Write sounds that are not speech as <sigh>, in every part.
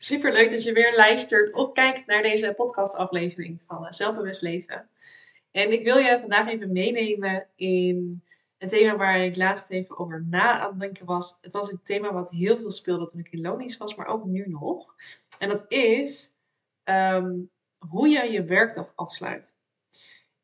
Super leuk dat je weer luistert of kijkt naar deze podcastaflevering van eh, Zelfbewust Leven. En ik wil je vandaag even meenemen in een thema waar ik laatst even over na aan denken was. Het was een thema wat heel veel speelde toen ik in Lonisch was, maar ook nu nog. En dat is ehm, hoe je je werkdag afsluit.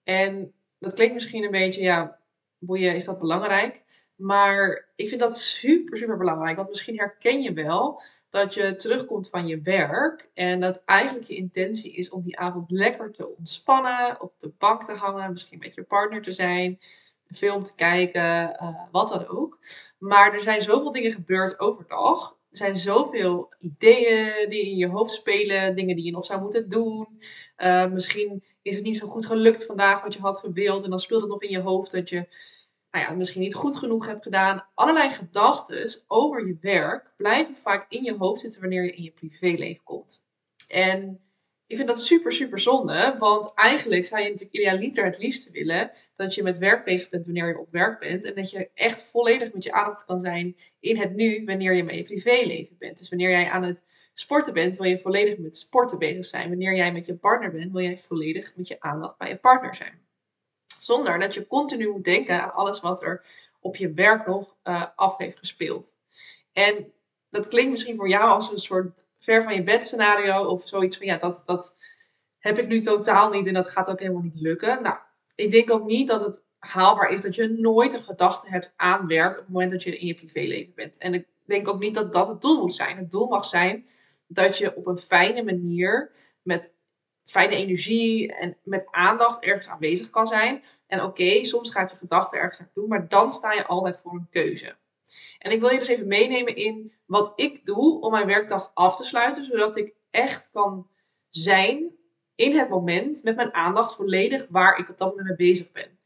En dat klinkt misschien een beetje, ja, boeien, is dat belangrijk? Maar ik vind dat super, super belangrijk. Want misschien herken je wel dat je terugkomt van je werk en dat eigenlijk je intentie is om die avond lekker te ontspannen, op de bank te hangen, misschien met je partner te zijn, een film te kijken, uh, wat dan ook. Maar er zijn zoveel dingen gebeurd overdag. Er zijn zoveel ideeën die in je hoofd spelen, dingen die je nog zou moeten doen. Uh, misschien is het niet zo goed gelukt vandaag wat je had gewild en dan speelt het nog in je hoofd dat je nou ja, misschien niet goed genoeg hebt gedaan. Allerlei gedachten over je werk blijven vaak in je hoofd zitten wanneer je in je privéleven komt. En ik vind dat super, super zonde. Want eigenlijk zou je natuurlijk idealiter het liefste willen dat je met werk bezig bent wanneer je op werk bent. En dat je echt volledig met je aandacht kan zijn in het nu wanneer je met je privéleven bent. Dus wanneer jij aan het sporten bent, wil je volledig met sporten bezig zijn. Wanneer jij met je partner bent, wil jij volledig met je aandacht bij je partner zijn. Zonder dat je continu moet denken aan alles wat er op je werk nog uh, af heeft gespeeld. En dat klinkt misschien voor jou als een soort ver van je bed scenario of zoiets van ja, dat, dat heb ik nu totaal niet en dat gaat ook helemaal niet lukken. Nou, ik denk ook niet dat het haalbaar is dat je nooit een gedachte hebt aan werk op het moment dat je in je privéleven bent. En ik denk ook niet dat dat het doel moet zijn. Het doel mag zijn dat je op een fijne manier met fijne energie en met aandacht ergens aanwezig kan zijn. En oké, soms gaat je gedachte ergens naartoe, maar dan sta je altijd voor een keuze. En ik wil je dus even meenemen in wat ik doe om mijn werkdag af te sluiten, zodat ik echt kan zijn in het moment met mijn aandacht volledig waar ik op dat moment mee bezig ben.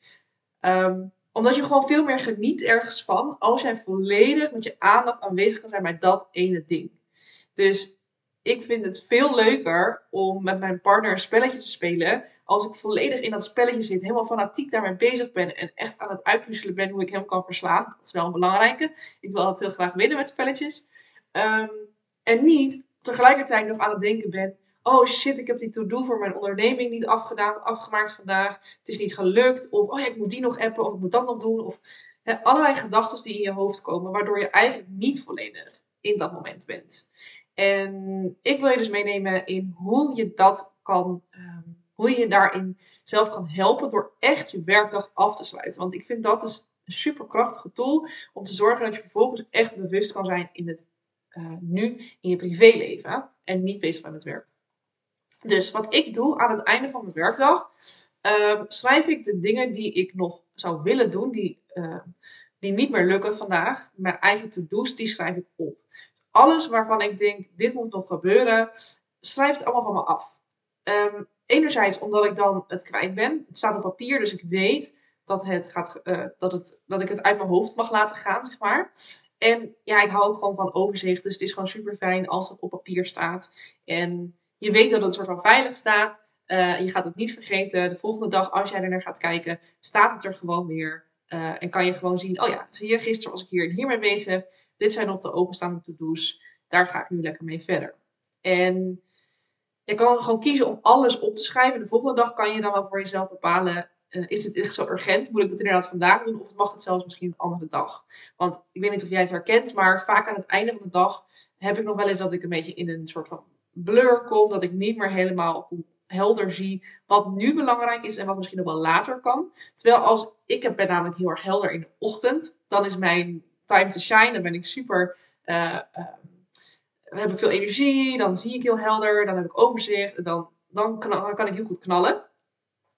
Ehm, omdat je gewoon veel meer geniet ergens van als jij volledig met je aandacht aanwezig kan zijn bij dat ene ding. Dus ik vind het veel leuker om met mijn partner een spelletje te spelen. Als ik volledig in dat spelletje zit, helemaal fanatiek daarmee bezig ben. En echt aan het uitpuzzelen ben hoe ik hem kan verslaan. Dat is wel een belangrijke. Ik wil altijd heel graag winnen met spelletjes. Ehm, en niet tegelijkertijd nog aan het denken ben. Oh shit, ik heb die to-do voor mijn onderneming niet afgedaan, afgemaakt vandaag. Het is niet gelukt. Of oh ja, ik moet die nog appen. Of ik moet dat nog doen. Of allerlei gedachten die in je hoofd komen. Waardoor je eigenlijk niet volledig in dat moment bent. En ik wil je dus meenemen in hoe je dat kan, ehm, hoe je daarin zelf kan helpen door echt je werkdag af te sluiten. Want ik vind dat dus een super krachtige tool om te zorgen dat je vervolgens echt bewust kan zijn in het uh, nu, in je privéleven en niet bezig met werk. Dus wat ik doe aan het einde van mijn werkdag, um, schrijf ik de dingen die ik nog zou willen doen, die, uh, die niet meer lukken vandaag, mijn eigen to-do's, die schrijf ik op alles waarvan ik denk, dit moet nog gebeuren, schrijf het allemaal van me af. Um, enerzijds omdat ik dan het kwijt ben. Het staat op papier, dus ik weet dat, het gaat, uh, dat, het, dat ik het uit mijn hoofd mag laten gaan, zeg maar. En ja, ik hou ook gewoon van overzicht. Dus het is gewoon super fijn als het op papier staat. En je weet dat het soort van veilig staat. Uh, je gaat het niet vergeten. De volgende dag, als jij er naar gaat kijken, staat het er gewoon weer. Uh, en kan je gewoon zien, oh ja, zie je, gisteren was ik hier en hiermee bezig. Dit zijn op de openstaande to-do's. Daar ga ik nu lekker mee verder. En je kan gewoon kiezen om alles op te schrijven. De volgende dag kan je dan wel voor jezelf bepalen. Uh, is het echt zo urgent? Moet ik dat inderdaad vandaag doen? Of mag het zelfs misschien een andere dag? Want ik weet niet of jij het herkent, maar vaak aan het einde van de dag heb ik nog wel eens dat ik een beetje in een soort van blur kom. Dat ik niet meer helemaal helder zie wat nu belangrijk is en wat misschien nog wel later kan. Terwijl als ik ben namelijk heel erg helder in de ochtend, dan is mijn time to shine. Dan ben ik super. Uh, heb ik veel energie, dan zie ik heel helder, dan heb ik overzicht, dan, dan kan, kan ik heel goed knallen.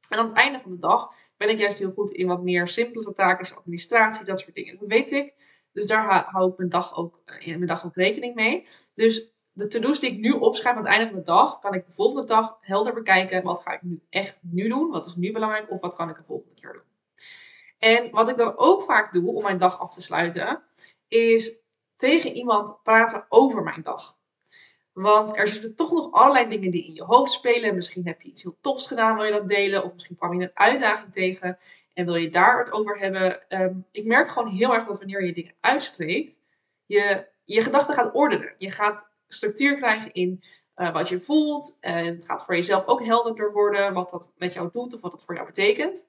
En aan het einde van de dag ben ik juist heel goed in wat meer simpele taken, administratie, dat soort dingen. Dat weet ik. Dus daar hou ik mijn dag ook, eh, mijn dag ook rekening mee. Dus de to-do's die ik nu opschrijf aan het einde van de dag, kan ik de volgende dag helder bekijken. Wat ga ik nu echt nu doen? Wat is nu belangrijk? Of wat kan ik de volgende keer doen? En wat ik dan ook vaak doe om mijn dag af te sluiten, is tegen iemand praten over mijn dag. Want er zitten toch nog allerlei dingen die in je hoofd spelen. Misschien heb je iets heel tofs gedaan, wil je dat delen. Of misschien kwam je een uitdaging tegen en wil je daar het over hebben. Ehm, ik merk gewoon heel erg dat wanneer je dingen uitspreekt, je je gedachten gaat ordenen. Je gaat structuur krijgen in eh, wat je voelt. En het gaat voor jezelf ook helderder worden wat dat met jou doet of wat het voor jou betekent.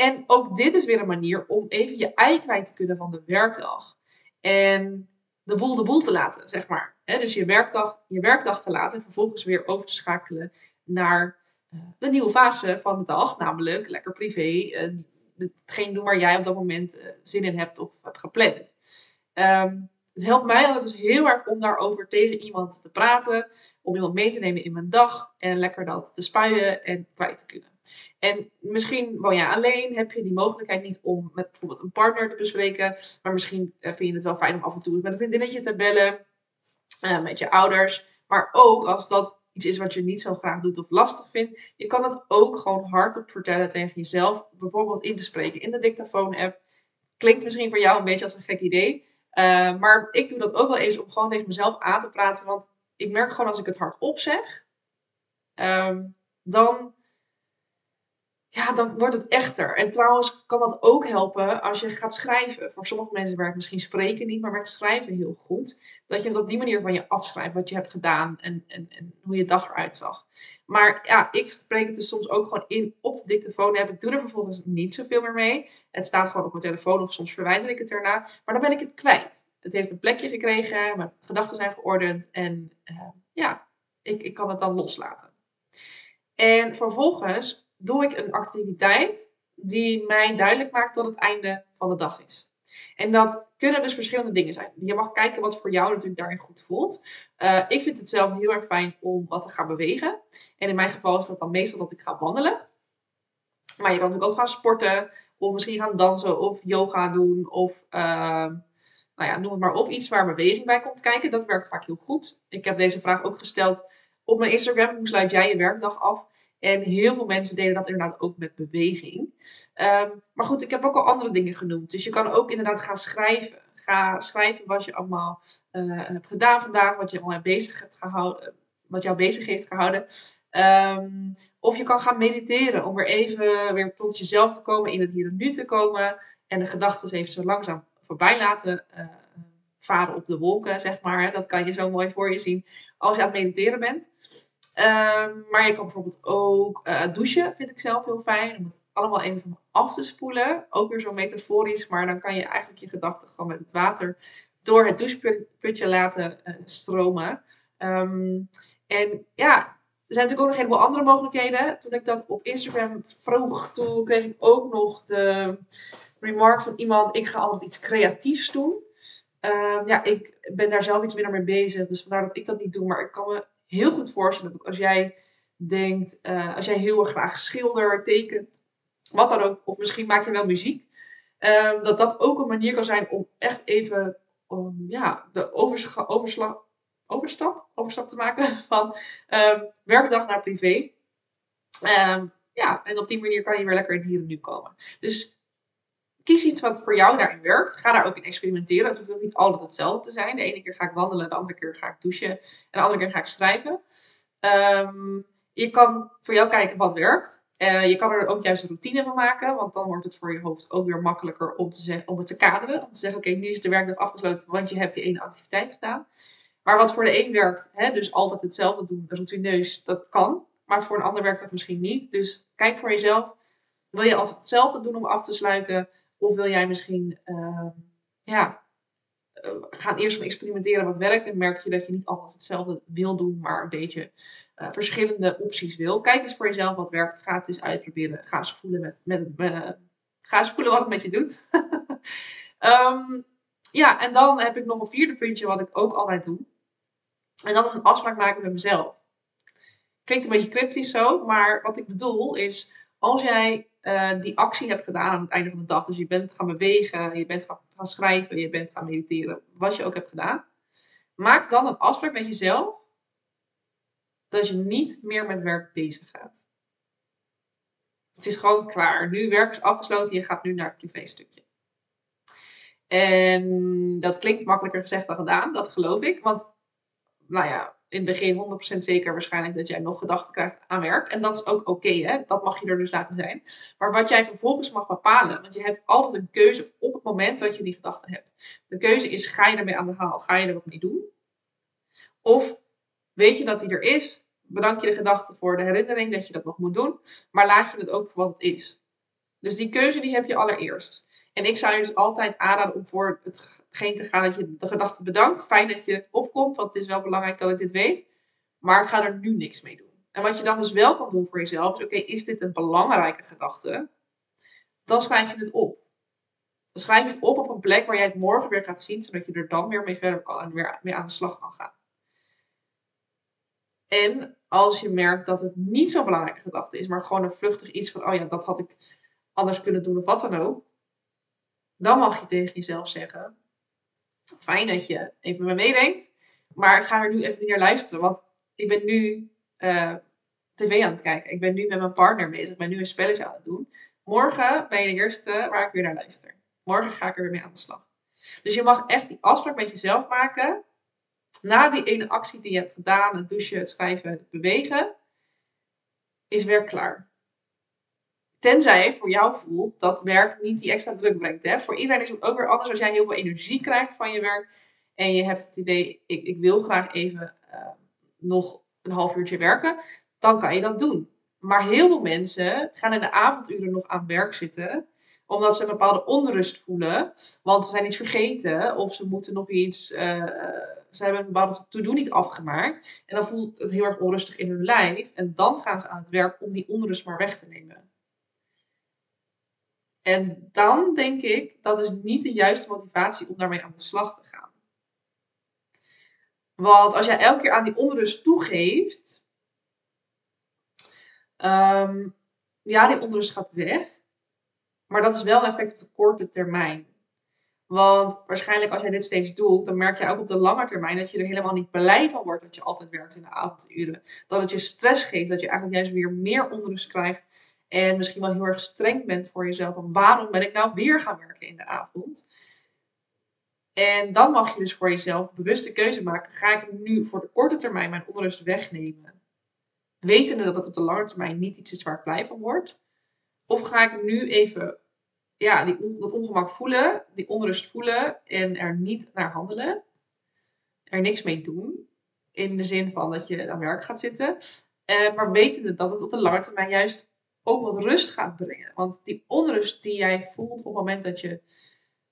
En ook dit is weer een manier om even je ei kwijt te kunnen van de werkdag. En de boel de boel te laten, zeg maar. dus je werkdag, je werkdag te laten en vervolgens weer over te schakelen naar uh, de nieuwe fase van de dag. Namelijk lekker privé, uh, hetgeen doen waar jij op dat moment zin in hebt of hebt gepland. Um, het helpt mij altijd dus heel erg om daarover tegen iemand te praten. Om iemand mee te nemen in mijn dag. En lekker dat te spuien en kwijt te kunnen. En misschien woon jij alleen, heb je die mogelijkheid niet om met bijvoorbeeld een partner te bespreken. Maar misschien eh, vind je het wel fijn om af en toe met een vriendinnetje te bellen. Uh, met je ouders. Maar ook als dat iets is wat je niet zo graag doet of lastig vindt. Je kan het ook gewoon hardop vertellen tegen jezelf. Bijvoorbeeld in te spreken in de dictafoon app. Klinkt misschien voor jou een beetje als een gek idee. Uh, maar ik doe dat ook wel eens om gewoon tegen mezelf aan te praten. Want ik merk gewoon als ik het hardop zeg, um, dan ja, dan wordt het echter. En trouwens kan dat ook helpen als je gaat schrijven. Voor sommige mensen werkt misschien spreken niet, maar werkt schrijven heel goed. Dat je het op die manier van je afschrijft, wat je hebt gedaan en, en, en hoe je dag eruit zag. Maar ja, ik spreek het dus soms ook gewoon in op de dictafoon. Heb ik doe er vervolgens niet zoveel meer mee. Het staat gewoon op mijn telefoon of soms verwijder ik het erna. Maar dan ben ik het kwijt. Het heeft een plekje gekregen, mijn gedachten zijn geordend en uh, ja, ik, ik kan het dan loslaten. En vervolgens doe ik een activiteit die mij duidelijk maakt dat het einde van de dag is. En dat kunnen dus verschillende dingen zijn. Je mag kijken wat voor jou natuurlijk daarin goed voelt. Uh, ik vind het zelf heel erg fijn om wat te gaan bewegen. En in mijn geval is dat dan meestal dat ik ga wandelen. Maar je kan natuurlijk ook gaan sporten. Of misschien gaan dansen of yoga doen. Of uh, nou ja, noem het maar op. Iets waar beweging bij komt kijken. Dat werkt vaak heel goed. Ik heb deze vraag ook gesteld op mijn Instagram. Hoe sluit jij je werkdag af? En heel veel mensen deden dat inderdaad ook met beweging. Um, maar goed, ik heb ook al andere dingen genoemd. Dus je kan ook inderdaad gaan schrijven. Ga schrijven wat je allemaal uh, hebt gedaan vandaag, wat je allemaal bezig hebt gehouden, wat jou bezig heeft gehouden. Um, of je kan gaan mediteren om weer even weer tot jezelf te komen, in het hier en nu te komen. En de gedachten even zo langzaam voorbij laten uh, varen op de wolken, zeg maar. Dat kan je zo mooi voor je zien als je aan het mediteren bent. Um, maar je kan bijvoorbeeld ook uh, douchen, vind ik zelf heel fijn. Om het allemaal even van af te spoelen. Ook weer zo metaforisch, maar dan kan je eigenlijk je gedachten gewoon met het water door het doucheputje laten uh, stromen. Um, en ja, er zijn natuurlijk ook nog heleboel andere mogelijkheden. Toen ik dat op Instagram vroeg, toen kreeg ik ook nog de remark van iemand: ik ga altijd iets creatiefs doen. Um, ja, ik ben daar zelf iets minder mee bezig, dus vandaar dat ik dat niet doe. Maar ik kan me heel goed voorstellen dat als jij denkt, uh, als jij heel erg graag schildert, tekent, wat dan ook, of misschien maak je wel muziek, uh, dat dat ook een manier kan zijn om echt even ja, de overslag, overstap, overstap te maken <laughs> van um, werkdag naar privé. Ja, en op die manier kan je weer lekker in hier en nu komen. Dus kies iets wat voor jou daarin werkt. Ga daar ook in experimenteren. Het hoeft ook niet altijd hetzelfde te zijn. De ene keer ga ik wandelen, de andere keer ga ik douchen en de andere keer ga ik schrijven. Um, je kan voor jou kijken wat werkt. Uh, je kan er ook juist een routine van maken, want dan wordt het voor je hoofd ook weer makkelijker om, te zeggen, om het te kaderen. Om te zeggen, oké, nu is de werkdag afgesloten, want je hebt die ene activiteit gedaan. Maar wat voor de een werkt, hè, dus altijd hetzelfde doen, routineus, dat kan. Maar voor een ander werkt dat misschien niet. Dus kijk voor jezelf. Wil je altijd hetzelfde doen om af te sluiten? Of wil jij misschien uh, ja, uh, gaan eerst maar experimenteren wat werkt en merk je dat je niet altijd hetzelfde wil doen, maar een beetje uh, verschillende opties wil. Kijk eens voor jezelf wat werkt. Ga het eens uitproberen. Ga eens voelen, met, met, ga eens voelen wat het met je doet. um, <laughs> ja, en dan heb ik nog een vierde puntje wat ik ook altijd doe. En dat is een afspraak maken met mezelf. Klinkt een beetje cryptisch zo, maar wat ik bedoel is, als jij uh, die actie hebt gedaan aan het einde van de dag. Dus je bent gaan bewegen, je bent gaan, gaan schrijven, je bent gaan mediteren. Wat je ook hebt gedaan. Maak dan een afspraak met jezelf dat je niet meer met werk bezig gaat. Het is gewoon klaar. Nu werk is afgesloten, je gaat nu naar het privéstukje. En dat klinkt makkelijker gezegd dan gedaan, dat geloof ik. Want, nou ja, in het begin 100% zeker waarschijnlijk dat jij nog gedachten krijgt aan werk. En dat is ook oké, hè? Dat mag je er dus laten zijn. Maar wat jij vervolgens mag bepalen, want je hebt altijd een keuze op het moment dat je die gedachten hebt. De keuze is, ga je ermee aan de haal? Ga je er wat mee doen? Of weet je dat hij er is, bedank je de gedachte voor de herinnering dat je dat nog moet doen, maar laat je het ook voor wat het is. Dus die keuze die heb je allereerst. En ik zou je dus altijd aanraden om voor hetgeen te gaan dat je de gedachte bedankt. Fijn dat je opkomt, want het is wel belangrijk dat ik dit weet. Maar ik ga er nu niks mee doen. En wat je dan dus wel kan doen voor jezelf is, oké, is dit een belangrijke gedachte? Dan schrijf je het op. Dan schrijf je het op op een plek waar jij het morgen weer gaat zien, zodat je er dan weer mee verder kan en weer mee aan de slag kan gaan. En als je merkt dat het niet zo'n belangrijke gedachte is, maar gewoon een vluchtig iets van, oh ja, dat had ik anders kunnen doen of wat dan ook, dan mag je tegen jezelf zeggen, fijn dat je even met me meedenkt, maar ik ga er nu even naar luisteren, want ik ben nu uh, tv aan het kijken. Ik ben nu met mijn partner bezig, ik ben nu een spelletje aan het doen. Morgen ben je de eerste waar ik weer naar luister. Morgen ga ik er weer mee aan de slag. Dus je mag echt die afspraak met jezelf maken na die ene actie die je hebt gedaan, het douchen, het schrijven, het bewegen, is werk klaar. Tenzij voor jou voelt dat werk niet die extra druk brengt. Hè? Voor iedereen is het ook weer anders als jij heel veel energie krijgt van je werk. En je hebt het idee, ik, ik wil graag even uh, nog een half uurtje werken. Dan kan je dat doen. Maar heel veel mensen gaan in de avonduren nog aan werk zitten omdat ze een bepaalde onrust voelen. Want ze zijn iets vergeten. Of ze moeten nog iets. Uh, ze hebben een bepaalde to-do niet afgemaakt. En dan voelt het heel erg onrustig in hun lijf. En dan gaan ze aan het werk om die onrust maar weg te nemen. En dan denk ik, dat is niet de juiste motivatie om daarmee aan de slag te gaan. Want als jij elke keer aan die onrust toegeeft, um, ja, die onrust gaat weg. Maar dat is wel een effect op de korte termijn. Want waarschijnlijk als jij dit steeds doet, dan merk je ook op de lange termijn dat je er helemaal niet blij van wordt dat je altijd werkt in de avonduren. Dat het je stress geeft, dat je eigenlijk juist weer meer onrust krijgt. En misschien wel heel erg streng bent voor jezelf. Van waarom ben ik nou weer gaan werken in de avond? En dan mag je dus voor jezelf bewuste keuze maken. Ga ik nu voor de korte termijn mijn onrust wegnemen? Wetende dat het op de lange termijn niet iets is waar ik blij van word. Of ga ik nu even ja, die, dat ongemak voelen, die onrust voelen en er niet naar handelen? Er niks mee doen. In de zin van dat je aan werk gaat zitten. Eh, maar wetende dat het op de lange termijn juist ook wat rust gaat brengen. Want die onrust die jij voelt op het moment dat je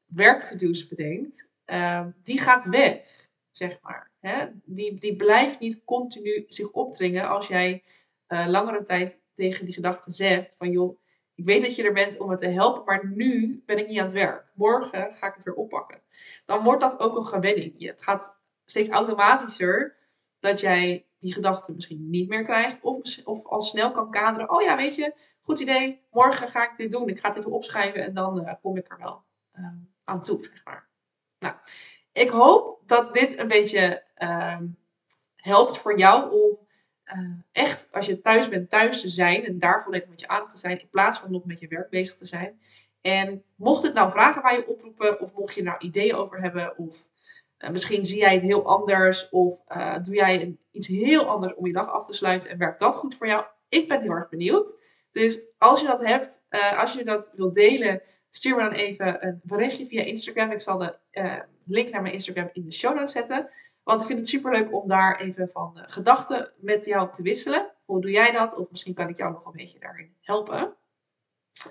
werk to bedenkt, uh, die gaat weg, zeg maar. Hè? Die, die blijft niet continu zich opdringen als jij uh, langere tijd tegen die gedachte zegt van joh, ik weet dat je er bent om me te helpen, maar nu ben ik niet aan het werk. Morgen ga ik het weer oppakken. Dan wordt dat ook een gewenning. Het gaat steeds automatischer dat jij die gedachte misschien niet meer krijgt. Of, of al snel kan kaderen. Oh ja, weet je, goed idee. Morgen ga ik dit doen. Ik ga het even opschrijven en dan uh, kom ik er wel uh, aan toe, zeg maar. Nou, ik hoop dat dit een beetje uh, helpt voor jou om uh, echt, als je thuis bent, thuis te zijn en daar volledig met je aandacht te zijn, in plaats van nog met je werk bezig te zijn. En mocht het nou vragen waar je oproepen, of mocht je nou ideeën over hebben, of uh, misschien zie jij het heel anders, of uh, doe jij iets heel anders om je dag af te sluiten en werkt dat goed voor jou? Ik ben heel erg benieuwd. Dus als je dat hebt, als je dat wilt delen, stuur me dan even een berichtje via Instagram. Ik zal de link naar mijn Instagram in de show notes zetten. Want ik vind het superleuk om daar even van gedachten met jou te wisselen. Hoe doe jij dat? Of misschien kan ik jou nog een beetje daarin helpen.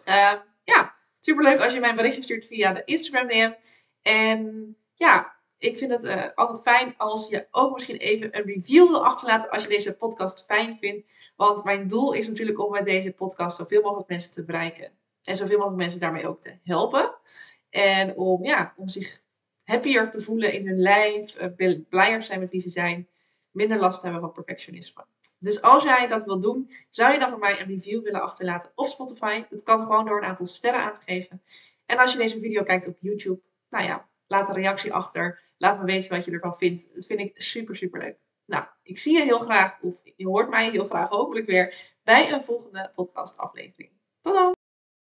Uh, ja, superleuk als je mij een berichtje stuurt via de Instagram DM. En ja, ik vind het uh, altijd fijn als je ook misschien even een review wil achterlaten als je deze podcast fijn vindt. Want mijn doel is natuurlijk om met deze podcast zoveel mogelijk mensen te bereiken. En zoveel mogelijk mensen daarmee ook te helpen. En om, ja, om zich happier te voelen in hun lijf, uh, blijer zijn met wie ze zijn, minder last hebben van perfectionisme. Dus als jij dat wilt doen, zou je dan voor mij een review willen achterlaten op Spotify. Dat kan gewoon door een aantal sterren aan te geven. En als je deze video kijkt op YouTube, nou ja, laat een reactie achter. Laat me weten wat je ervan vindt. Dat vind ik super, super leuk. Nou, ik zie je heel graag, of je hoort mij heel graag hopelijk weer bij een volgende podcast aflevering. Tot dan!